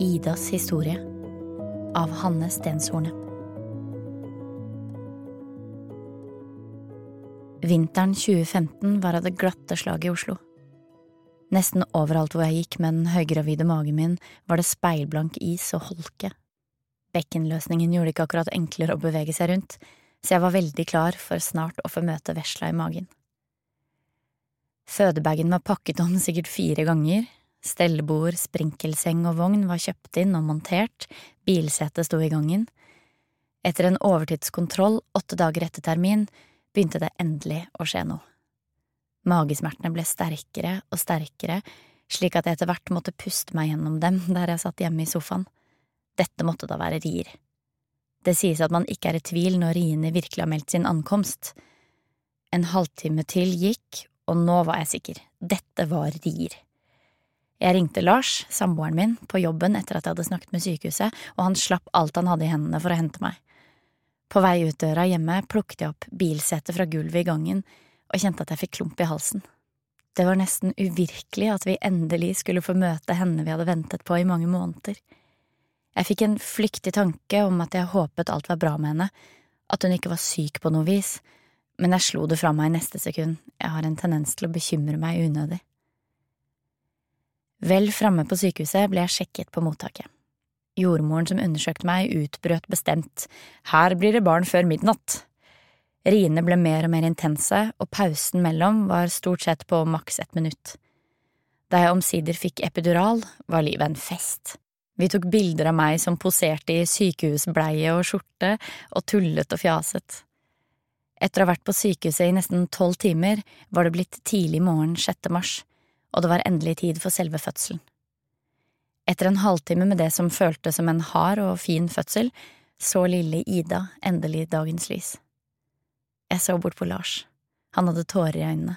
Idas historie av Hanne Stenshorne. Vinteren 2015 var av det glatte slaget i Oslo. Nesten overalt hvor jeg gikk med den høygravide magen min, var det speilblank is og holke. Bekkenløsningen gjorde det ikke akkurat enklere å bevege seg rundt, så jeg var veldig klar for snart å få møte vesla i magen. Fødebagen var pakket om sikkert fire ganger, stellebord, sprinkelseng og vogn var kjøpt inn og montert, bilsetet sto i gangen. Etter en overtidskontroll åtte dager etter termin begynte det endelig å skje noe. Magesmertene ble sterkere og sterkere, slik at jeg etter hvert måtte puste meg gjennom dem der jeg satt hjemme i sofaen. Dette måtte da være rier. Det sies at man ikke er i tvil når riene virkelig har meldt sin ankomst. En halvtime til gikk, og nå var jeg sikker. Dette var rier. Jeg ringte Lars, samboeren min, på jobben etter at jeg hadde snakket med sykehuset, og han slapp alt han hadde i hendene for å hente meg. På vei ut døra hjemme plukket jeg opp bilsetet fra gulvet i gangen og kjente at jeg fikk klump i halsen. Det var nesten uvirkelig at vi endelig skulle få møte henne vi hadde ventet på i mange måneder. Jeg fikk en flyktig tanke om at jeg håpet alt var bra med henne, at hun ikke var syk på noe vis, men jeg slo det fra meg i neste sekund, jeg har en tendens til å bekymre meg unødig. Vel framme på sykehuset ble jeg sjekket på mottaket. Jordmoren som undersøkte meg, utbrøt bestemt, her blir det barn før midnatt. Riene ble mer og mer intense, og pausen mellom var stort sett på maks ett minutt. Da jeg omsider fikk epidural, var livet en fest. Vi tok bilder av meg som poserte i sykehusbleie og skjorte, og tullet og fjaset. Etter å ha vært på sykehuset i nesten tolv timer var det blitt tidlig morgen 6. mars, og det var endelig tid for selve fødselen. Etter en halvtime med det som føltes som en hard og fin fødsel, så lille Ida endelig dagens lys. Jeg så bort på Lars, han hadde tårer i øynene.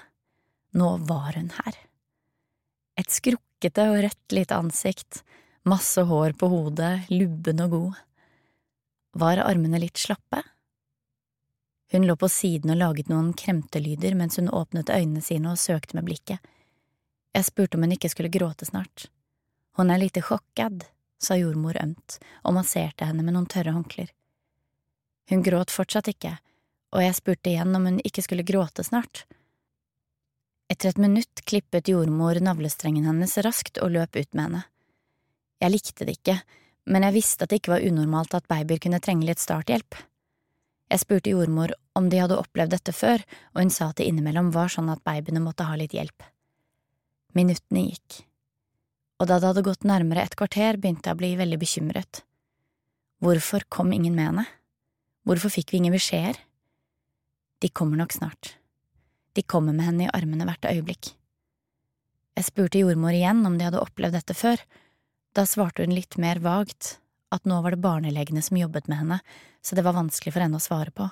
Nå var hun her. Et skrukkete og rødt lite ansikt, masse hår på hodet, lubben og god. Var armene litt slappe? Hun lå på siden og laget noen kremtelyder mens hun åpnet øynene sine og søkte med blikket. Jeg spurte om hun ikke skulle gråte snart. Hun er lite sjokkad, sa jordmor ømt og masserte henne med noen tørre håndklær. Hun gråt fortsatt ikke, og jeg spurte igjen om hun ikke skulle gråte snart. Etter et minutt klippet jordmor navlestrengen hennes raskt og løp ut med henne. Jeg likte det ikke, men jeg visste at det ikke var unormalt at babyer kunne trenge litt starthjelp. Jeg spurte jordmor om de hadde opplevd dette før, og hun sa at det innimellom var sånn at babyene måtte ha litt hjelp. Minuttene gikk og da det hadde gått nærmere et kvarter, begynte jeg å bli veldig bekymret. Hvorfor kom ingen med henne? Hvorfor fikk vi ingen beskjeder? De kommer nok snart. De kommer med henne i armene hvert øyeblikk. Jeg spurte jordmor igjen om de hadde opplevd dette før. Da svarte hun litt mer vagt at nå var det barnelegene som jobbet med henne, så det var vanskelig for henne å svare på.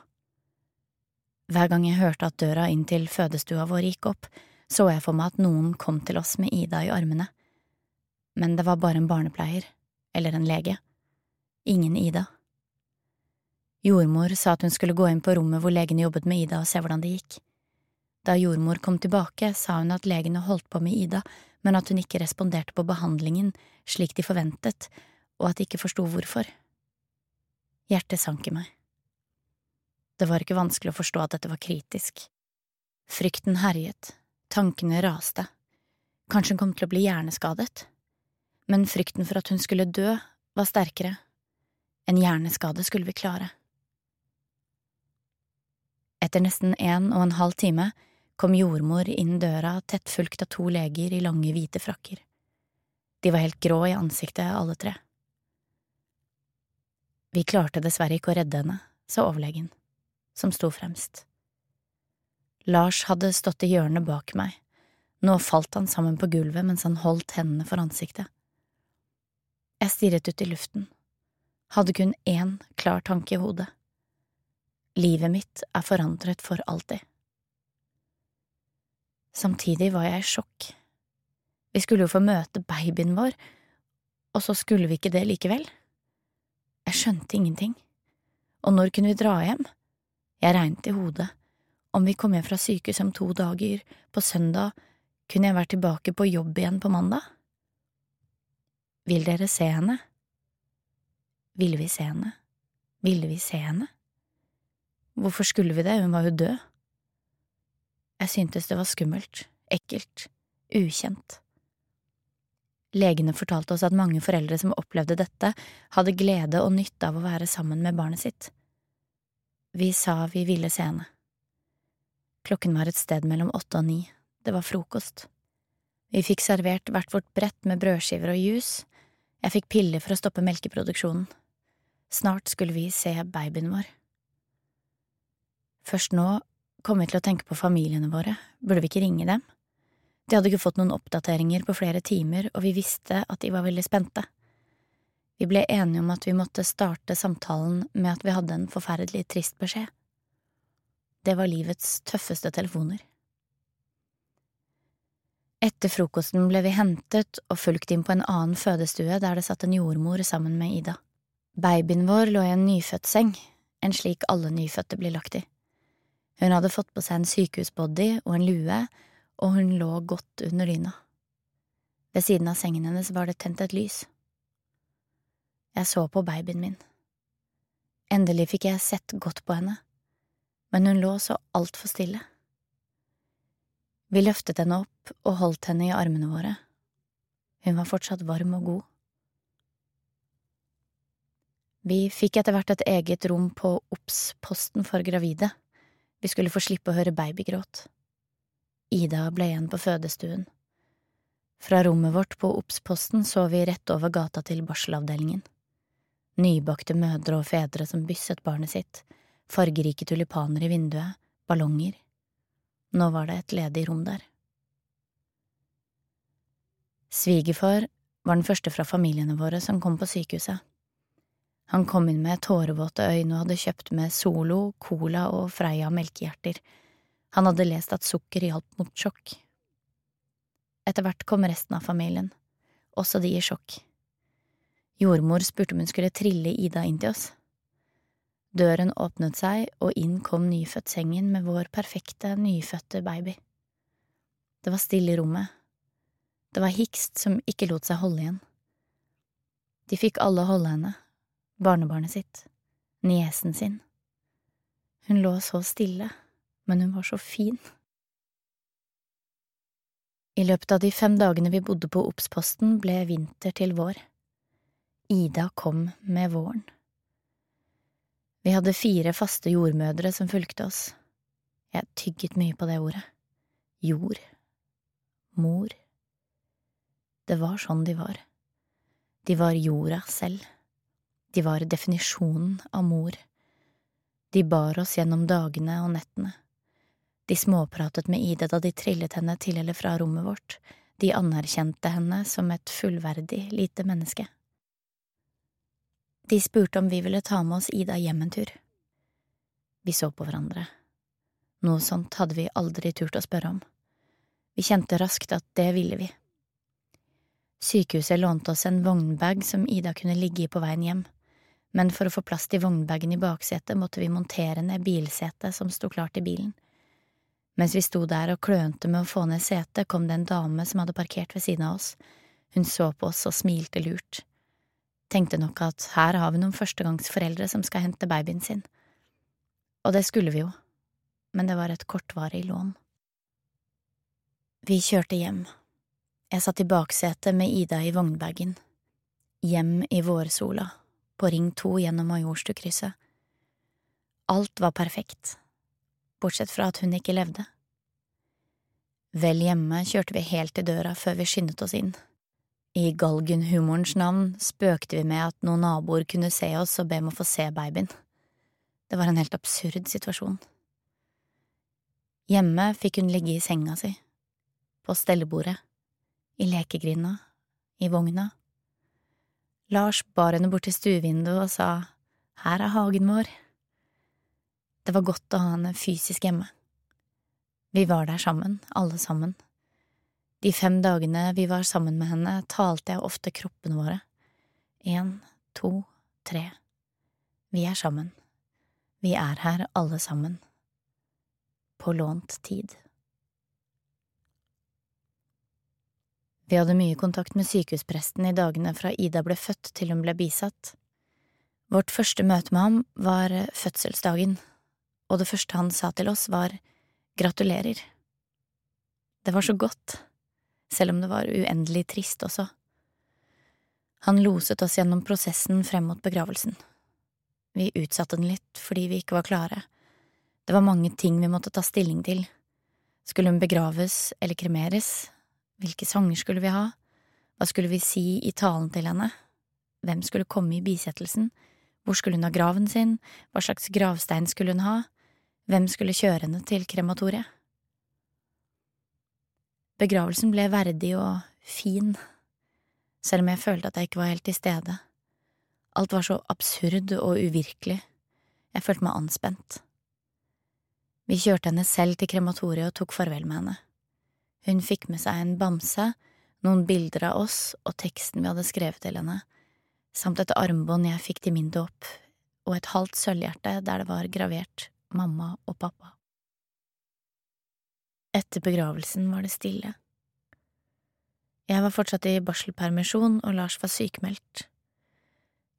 Hver gang jeg hørte at døra inn til fødestua vår gikk opp, så jeg for meg at noen kom til oss med Ida i armene men det var bare en barnepleier, eller en lege. Ingen Ida. Jordmor sa at hun skulle gå inn på rommet hvor legene jobbet med Ida og se hvordan det gikk. Da jordmor kom tilbake, sa hun at legene holdt på med Ida, men at hun ikke responderte på behandlingen slik de forventet, og at de ikke forsto hvorfor. Hjertet sank i meg. Det var ikke vanskelig å forstå at dette var kritisk. Frykten herjet, tankene raste. Kanskje hun kom til å bli hjerneskadet? men frykten for at hun skulle dø, var sterkere. En hjerneskade skulle vi klare. Etter nesten en og en halv time kom jordmor inn døra tett fulgt av to leger i lange, hvite frakker. De var helt grå i ansiktet, alle tre. Vi klarte dessverre ikke å redde henne, sa overlegen, som sto fremst. Lars hadde stått i hjørnet bak meg, nå falt han sammen på gulvet mens han holdt hendene for ansiktet. Jeg stirret ut i luften, hadde kun én klar tanke i hodet. Livet mitt er forandret for alltid. Samtidig var jeg i sjokk. Vi skulle jo få møte babyen vår, og så skulle vi ikke det likevel. Jeg skjønte ingenting. Og når kunne vi dra hjem? Jeg regnet i hodet, Om vi kom hjem fra sykehuset om to dager, på søndag, kunne jeg vært tilbake på jobb igjen på mandag? Vil dere se henne? Ville vi se henne? Ville vi se henne? Hvorfor skulle vi det, hun var jo død. Jeg syntes det var skummelt, ekkelt, ukjent. Legene fortalte oss at mange foreldre som opplevde dette, hadde glede og nytte av å være sammen med barnet sitt. Vi sa vi ville se henne. Klokken var et sted mellom åtte og ni, det var frokost. Vi fikk servert hvert vårt brett med brødskiver og juice, jeg fikk piller for å stoppe melkeproduksjonen. Snart skulle vi se babyen vår. Først nå kom vi til å tenke på familiene våre, burde vi ikke ringe dem? De hadde ikke fått noen oppdateringer på flere timer, og vi visste at de var veldig spente. Vi ble enige om at vi måtte starte samtalen med at vi hadde en forferdelig trist beskjed. Det var livets tøffeste telefoner. Etter frokosten ble vi hentet og fulgt inn på en annen fødestue der det satt en jordmor sammen med Ida. Babyen vår lå i en nyfødtseng, en slik alle nyfødte blir lagt i. Hun hadde fått på seg en sykehusbody og en lue, og hun lå godt under dyna. Ved siden av sengen hennes var det tent et lys. Jeg så på babyen min. Endelig fikk jeg sett godt på henne, men hun lå så altfor stille. Vi løftet henne opp og holdt henne i armene våre. Hun var fortsatt varm og god. Vi fikk etter hvert et eget rom på Obs-posten for gravide. Vi skulle få slippe å høre babygråt. Ida ble igjen på fødestuen. Fra rommet vårt på Obs-posten så vi rett over gata til barselavdelingen. Nybakte mødre og fedre som bysset barnet sitt, fargerike tulipaner i vinduet, ballonger. Nå var det et ledig rom der. Svigerfar var den første fra familiene våre som kom på sykehuset. Han kom inn med tårevåte øyne og hadde kjøpt med Solo, Cola og Freia melkehjerter han hadde lest at sukker hjalp mot sjokk. Etter hvert kom resten av familien, også de i sjokk. Jordmor spurte om hun skulle trille Ida inn til oss. Døren åpnet seg, og inn kom nyfødtsengen med vår perfekte, nyfødte baby. Det var stille i rommet. Det var hikst som ikke lot seg holde igjen. De fikk alle holde henne, barnebarnet sitt, niesen sin. Hun lå så stille men hun var så fin. I løpet av de fem dagene vi bodde på Obs-posten, ble vinter til vår. Ida kom med våren. Vi hadde fire faste jordmødre som fulgte oss. Jeg tygget mye på det ordet. Jord. Mor. Det var sånn de var. De var jorda selv. De var definisjonen av mor. De bar oss gjennom dagene og nettene. De småpratet med Ida da de trillet henne til eller fra rommet vårt, de anerkjente henne som et fullverdig lite menneske. De spurte om vi ville ta med oss Ida hjem en tur. Vi så på hverandre. Noe sånt hadde vi aldri turt å spørre om. Vi kjente raskt at det ville vi. Sykehuset lånte oss en vognbag som Ida kunne ligge i på veien hjem, men for å få plass til vognbagen i baksetet måtte vi montere ned bilsetet som sto klart i bilen. Mens vi sto der og klønte med å få ned setet, kom det en dame som hadde parkert ved siden av oss. Hun så på oss og smilte lurt. Tenkte nok at her har vi noen førstegangsforeldre som skal hente babyen sin. Og det skulle vi jo, men det var et kortvarig lån. Vi kjørte hjem. Jeg satt i baksetet med Ida i vognbagen. Hjem i vårsola, på Ring 2 gjennom Majorstukrysset. Alt var perfekt bortsett fra at hun ikke levde. Vel hjemme kjørte vi helt til døra før vi skyndet oss inn. I galgenhumorens navn spøkte vi med at noen naboer kunne se oss og be om å få se babyen. Det var en helt absurd situasjon. Hjemme fikk hun ligge i senga si, på stellebordet, i lekegrinda, i vogna. Lars bar henne bort til stuevinduet og sa Her er hagen vår. Det var godt å ha henne fysisk hjemme. Vi var der sammen, alle sammen. De fem dagene vi var sammen med henne, talte jeg ofte kroppene våre. Én, to, tre. Vi er sammen. Vi er her alle sammen. på lånt tid. Vi hadde mye kontakt med sykehuspresten i dagene fra Ida ble født til hun ble bisatt. Vårt første møte med ham var fødselsdagen, og det første han sa til oss var gratulerer. Det var så godt, selv om det var uendelig trist også. Han loset oss gjennom prosessen frem mot begravelsen. Vi utsatte den litt fordi vi ikke var klare. Det var mange ting vi måtte ta stilling til. Skulle hun begraves eller kremeres? Hvilke sanger skulle vi ha? Hva skulle vi si i talen til henne? Hvem skulle komme i bisettelsen? Hvor skulle hun ha graven sin? Hva slags gravstein skulle hun ha? Hvem skulle kjøre henne til krematoriet? Begravelsen ble verdig og fin, selv om jeg følte at jeg ikke var helt til stede. Alt var så absurd og uvirkelig. Jeg følte meg anspent. Vi kjørte henne selv til krematoriet og tok farvel med henne. Hun fikk med seg en bamse, noen bilder av oss og teksten vi hadde skrevet til henne, samt et armbånd jeg fikk til min dåp, og et halvt sølvhjerte der det var gravert mamma og pappa. Etter begravelsen var det stille. Jeg var fortsatt i barselpermisjon, og Lars var sykemeldt.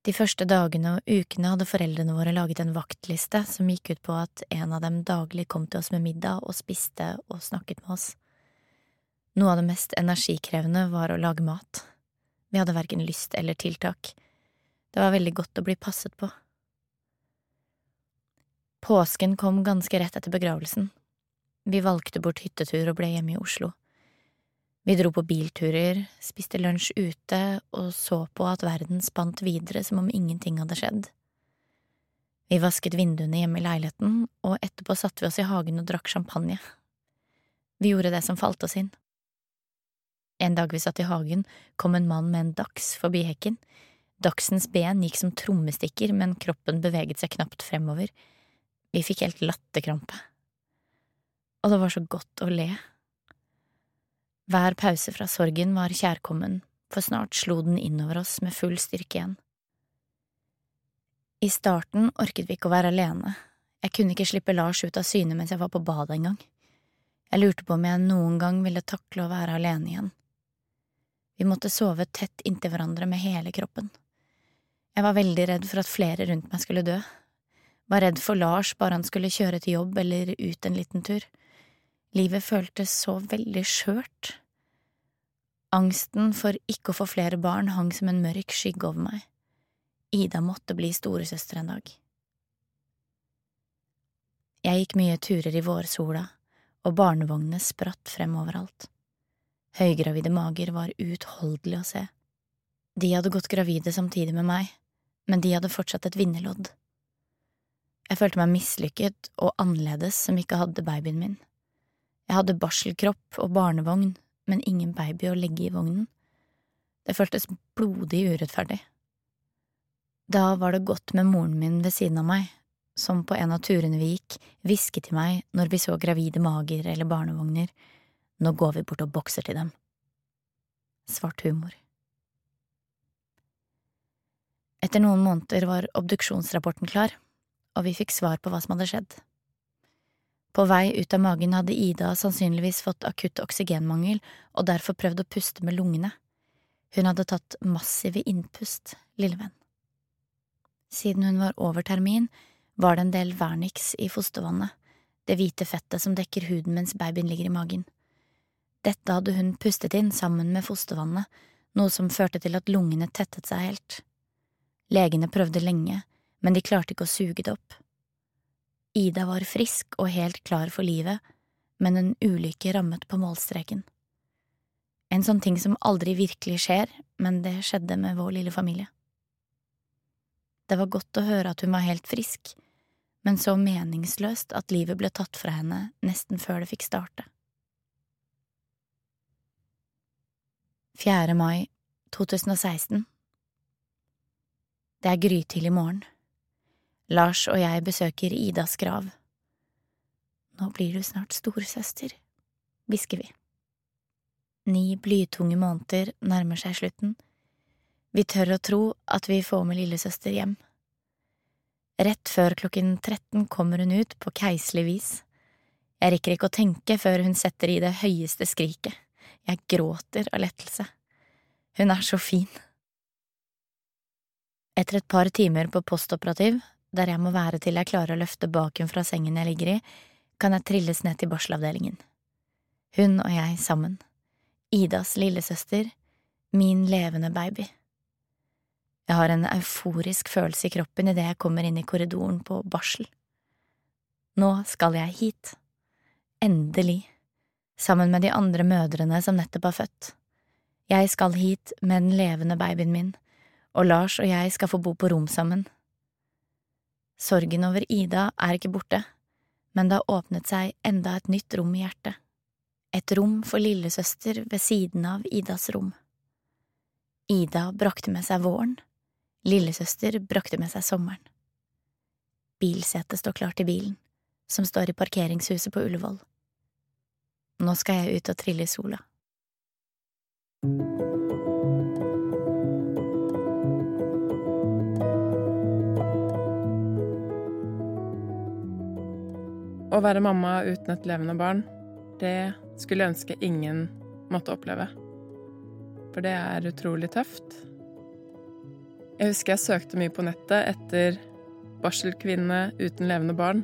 De første dagene og ukene hadde foreldrene våre laget en vaktliste som gikk ut på at en av dem daglig kom til oss med middag og spiste og snakket med oss. Noe av det mest energikrevende var å lage mat. Vi hadde verken lyst eller tiltak. Det var veldig godt å bli passet på. Påsken kom ganske rett etter begravelsen. Vi valgte bort hyttetur og ble hjemme i Oslo. Vi dro på bilturer, spiste lunsj ute og så på at verden spant videre som om ingenting hadde skjedd. Vi vasket vinduene hjemme i leiligheten, og etterpå satte vi oss i hagen og drakk champagne. Vi gjorde det som falt oss inn. En dag vi satt i hagen, kom en mann med en dachs forbi hekken. Dachsens ben gikk som trommestikker, men kroppen beveget seg knapt fremover. Vi fikk helt latterkrampe. Og det var så godt å le. Hver pause fra sorgen var kjærkommen, for snart slo den innover oss med full styrke igjen. I starten orket vi ikke å være alene, jeg kunne ikke slippe Lars ut av syne mens jeg var på badet engang. Jeg lurte på om jeg noen gang ville takle å være alene igjen. Vi måtte sove tett inntil hverandre med hele kroppen. Jeg var veldig redd for at flere rundt meg skulle dø, var redd for Lars bare han skulle kjøre til jobb eller ut en liten tur. Livet føltes så veldig skjørt. Angsten for ikke å få flere barn hang som en mørk skygge over meg. Ida måtte bli storesøster en dag. Jeg gikk mye turer i vårsola, og barnevognene spratt frem overalt. Høygravide mager var uutholdelig å se. De hadde gått gravide samtidig med meg, men de hadde fortsatt et vinnerlodd. Jeg følte meg mislykket og annerledes som ikke hadde babyen min. Jeg hadde barselkropp og barnevogn, men ingen baby å legge i vognen. Det føltes blodig urettferdig. Da var det godt med moren min ved siden av meg, som på en av turene vi gikk, hvisket til meg når vi så gravide mager eller barnevogner, nå går vi bort og bokser til dem. Svart humor. Etter noen måneder var obduksjonsrapporten klar, og vi fikk svar på hva som hadde skjedd. På vei ut av magen hadde Ida sannsynligvis fått akutt oksygenmangel og derfor prøvd å puste med lungene. Hun hadde tatt massive innpust, lille venn. Siden hun var over termin, var det en del vernix i fostervannet, det hvite fettet som dekker huden mens babyen ligger i magen. Dette hadde hun pustet inn sammen med fostervannet, noe som førte til at lungene tettet seg helt. Legene prøvde lenge, men de klarte ikke å suge det opp. Ida var frisk og helt klar for livet, men en ulykke rammet på målstreken. En sånn ting som aldri virkelig skjer, men det skjedde med vår lille familie. Det var godt å høre at hun var helt frisk, men så meningsløst at livet ble tatt fra henne nesten før det fikk starte. 4. mai 2016 Det er grytidlig morgen. Lars og jeg besøker Idas grav. Nå blir du snart storesøster, hvisker vi. Ni blytunge måneder nærmer seg slutten. Vi tør å tro at vi får med lillesøster hjem. Rett før klokken 13 kommer hun ut på keislig vis. Jeg rekker ikke å tenke før hun setter i det høyeste skriket. Jeg gråter av lettelse. Hun er så fin. Etter et par timer på postoperativ, der jeg må være til jeg klarer å løfte baken fra sengen jeg ligger i, kan jeg trilles ned til barselavdelingen. Hun og jeg sammen. Idas lillesøster, min levende baby. Jeg har en euforisk følelse i kroppen idet jeg kommer inn i korridoren på barsel. Nå skal jeg hit. Endelig. Sammen med de andre mødrene som nettopp har født. Jeg skal hit med den levende babyen min, og Lars og jeg skal få bo på rom sammen. Sorgen over Ida er ikke borte, men det har åpnet seg enda et nytt rom i hjertet. Et rom for lillesøster ved siden av Idas rom. Ida brakte med seg våren, lillesøster brakte med seg sommeren. Bilsetet står klart i bilen, som står i parkeringshuset på Ullevål. Nå skal jeg ut og trille i sola. Å være mamma uten et levende barn, det skulle jeg ønske ingen måtte oppleve. For det er utrolig tøft. Jeg husker jeg søkte mye på nettet etter barselkvinne uten levende barn,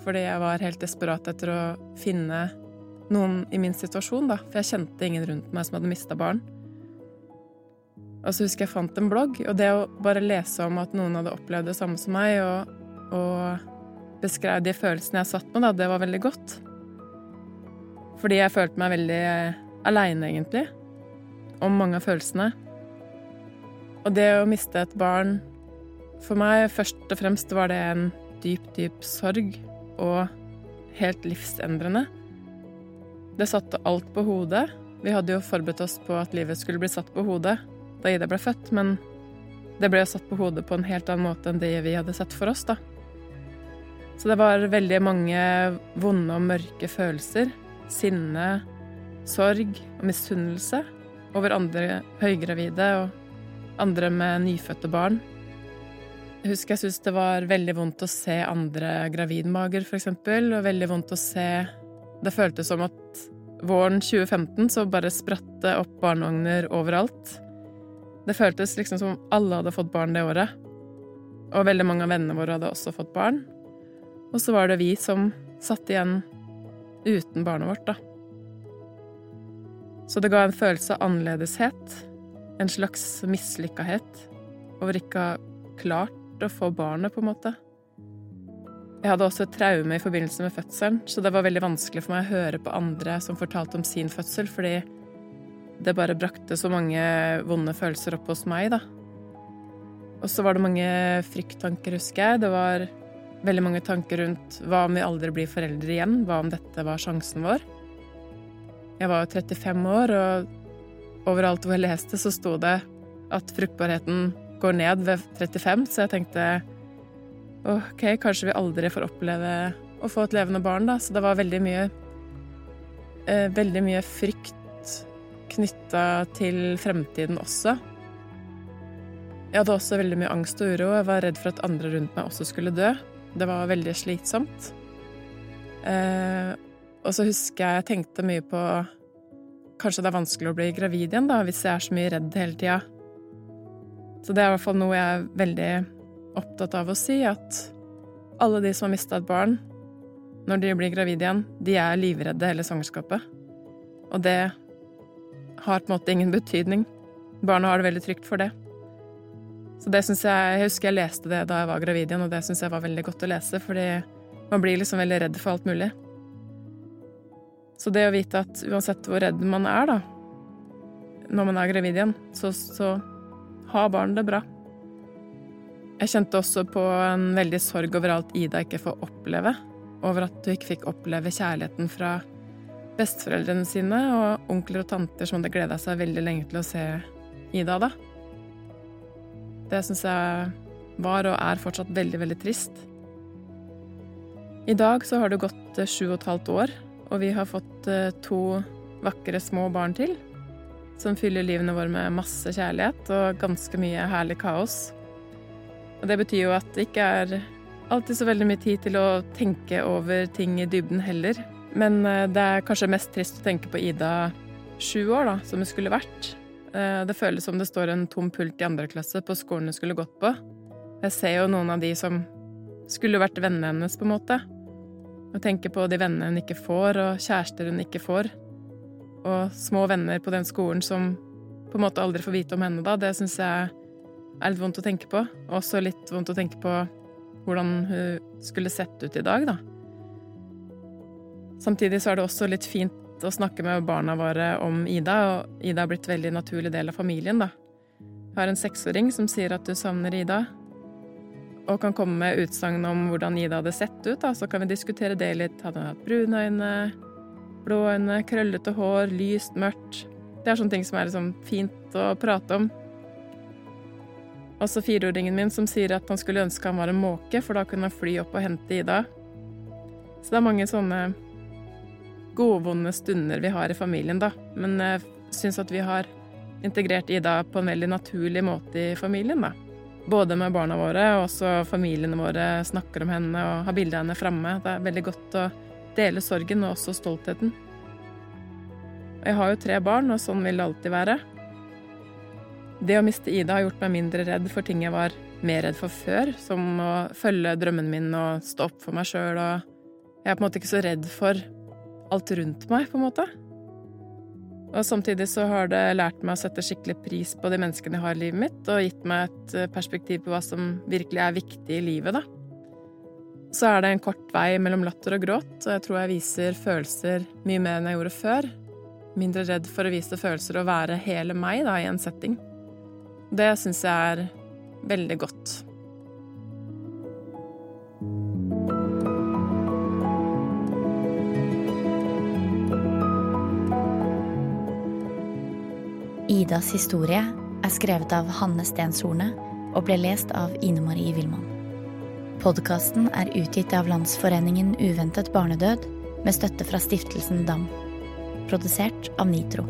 fordi jeg var helt desperat etter å finne noen i min situasjon, da, for jeg kjente ingen rundt meg som hadde mista barn. Og så husker jeg fant en blogg, og det å bare lese om at noen hadde opplevd det samme som meg, og, og beskrev de følelsene jeg satt med, da, det var veldig godt. Fordi jeg følte meg veldig aleine, egentlig, om mange av følelsene. Og det å miste et barn For meg først og fremst var det en dyp, dyp sorg og helt livsendrende. Det satte alt på hodet. Vi hadde jo forberedt oss på at livet skulle bli satt på hodet da Ida ble født, men det ble jo satt på hodet på en helt annen måte enn det vi hadde sett for oss, da. Så det var veldig mange vonde og mørke følelser. Sinne, sorg og misunnelse over andre høygravide og andre med nyfødte barn. Jeg husker jeg syntes det var veldig vondt å se andre gravidmager, eksempel, og veldig vondt å se Det føltes som at våren 2015 så bare spratt det opp barnevogner overalt. Det føltes liksom som alle hadde fått barn det året. Og veldig mange av vennene våre hadde også fått barn. Og så var det vi som satt igjen uten barnet vårt, da. Så det ga en følelse av annerledeshet, en slags mislykkahet, over ikke å ha klart å få barnet, på en måte. Jeg hadde også et traume i forbindelse med fødselen, så det var veldig vanskelig for meg å høre på andre som fortalte om sin fødsel, fordi det bare brakte så mange vonde følelser opp hos meg, da. Og så var det mange frykttanker, husker jeg. Det var veldig mange tanker rundt hva om vi aldri blir foreldre igjen? Hva om dette var sjansen vår? Jeg var jo 35 år, og overalt hvor jeg leste, så sto det at fruktbarheten går ned ved 35, så jeg tenkte ok, kanskje vi aldri får oppleve å få et levende barn, da. Så det var veldig mye eh, Veldig mye frykt knytta til fremtiden også. Jeg hadde også veldig mye angst og uro. Jeg var redd for at andre rundt meg også skulle dø. Det var veldig slitsomt. Eh, og så husker jeg jeg tenkte mye på Kanskje det er vanskelig å bli gravid igjen, da, hvis jeg er så mye redd hele tida. Så det er i hvert fall noe jeg er veldig opptatt av å si, at alle de som har mista et barn, når de blir gravide igjen, de er livredde hele svangerskapet. Og det har på en måte ingen betydning. Barna har det veldig trygt for det. Så det syns jeg Jeg husker jeg leste det da jeg var gravid igjen, og det syns jeg var veldig godt å lese, fordi man blir liksom veldig redd for alt mulig. Så det å vite at uansett hvor redd man er, da, når man er gravid igjen, så, så har barn det bra. Jeg kjente også på en veldig sorg over alt Ida ikke får oppleve. Over at hun ikke fikk oppleve kjærligheten fra besteforeldrene sine og onkler og tanter som hadde gleda seg veldig lenge til å se Ida da. Det syns jeg var og er fortsatt veldig, veldig trist. I dag så har det gått eh, sju og et halvt år, og vi har fått eh, to vakre små barn til. Som fyller livene våre med masse kjærlighet og ganske mye herlig kaos. Og det betyr jo at det ikke er alltid så veldig mye tid til å tenke over ting i dybden heller. Men eh, det er kanskje mest trist å tenke på Ida sju år, da, som hun skulle vært. Eh, det føles som det står en tom pult i andre klasse på skolen hun skulle gått på. Jeg ser jo noen av de som skulle vært vennene hennes, på en måte. Og tenker på de vennene hun ikke får, og kjærester hun ikke får. Og små venner på den skolen som på en måte aldri får vite om henne, da. Det syns jeg er litt vondt å tenke på. Og også litt vondt å tenke på hvordan hun skulle sett ut i dag, da. Samtidig så er det også litt fint å snakke med barna våre om Ida, og Ida har blitt en veldig naturlig del av familien, da. Jeg har en seksåring som sier at du savner Ida, og kan komme med utsagn om hvordan Ida hadde sett ut, da, så kan vi diskutere det litt. Hadde hun hatt brune øyne, blå øyne, krøllete hår, lyst, mørkt? Det er sånne ting som er liksom fint å prate om. Også fireåringen min som sier at han skulle ønske han var en måke, for da kunne han fly opp og hente Ida. Så det er mange sånne godvonde stunder vi har i familien, da. Men jeg syns at vi har integrert Ida på en veldig naturlig måte i familien, da. Både med barna våre og også familiene våre snakker om henne og har bilde av henne framme. Det er veldig godt å dele sorgen og også stoltheten. Jeg har jo tre barn, og sånn vil det alltid være. Det å miste Ida har gjort meg mindre redd for ting jeg var mer redd for før, som å følge drømmen min og stå opp for meg sjøl, og jeg er på en måte ikke så redd for alt rundt meg, på en måte. Og samtidig så har det lært meg å sette skikkelig pris på de menneskene jeg har i livet mitt, og gitt meg et eh, perspektiv på hva som virkelig er viktig i livet, da. Så er det en kort vei mellom latter og gråt, og jeg tror jeg viser følelser mye mer enn jeg gjorde før. Mindre redd for å vise følelser og være hele meg da, i en setting. Det syns jeg er veldig godt. Idas historie er skrevet av Hanne Stenshorne og ble lest av Ine Marie Wilman. Podkasten er utgitt av Landsforeningen uventet barnedød med støtte fra stiftelsen DAM. Produsert av Nitro.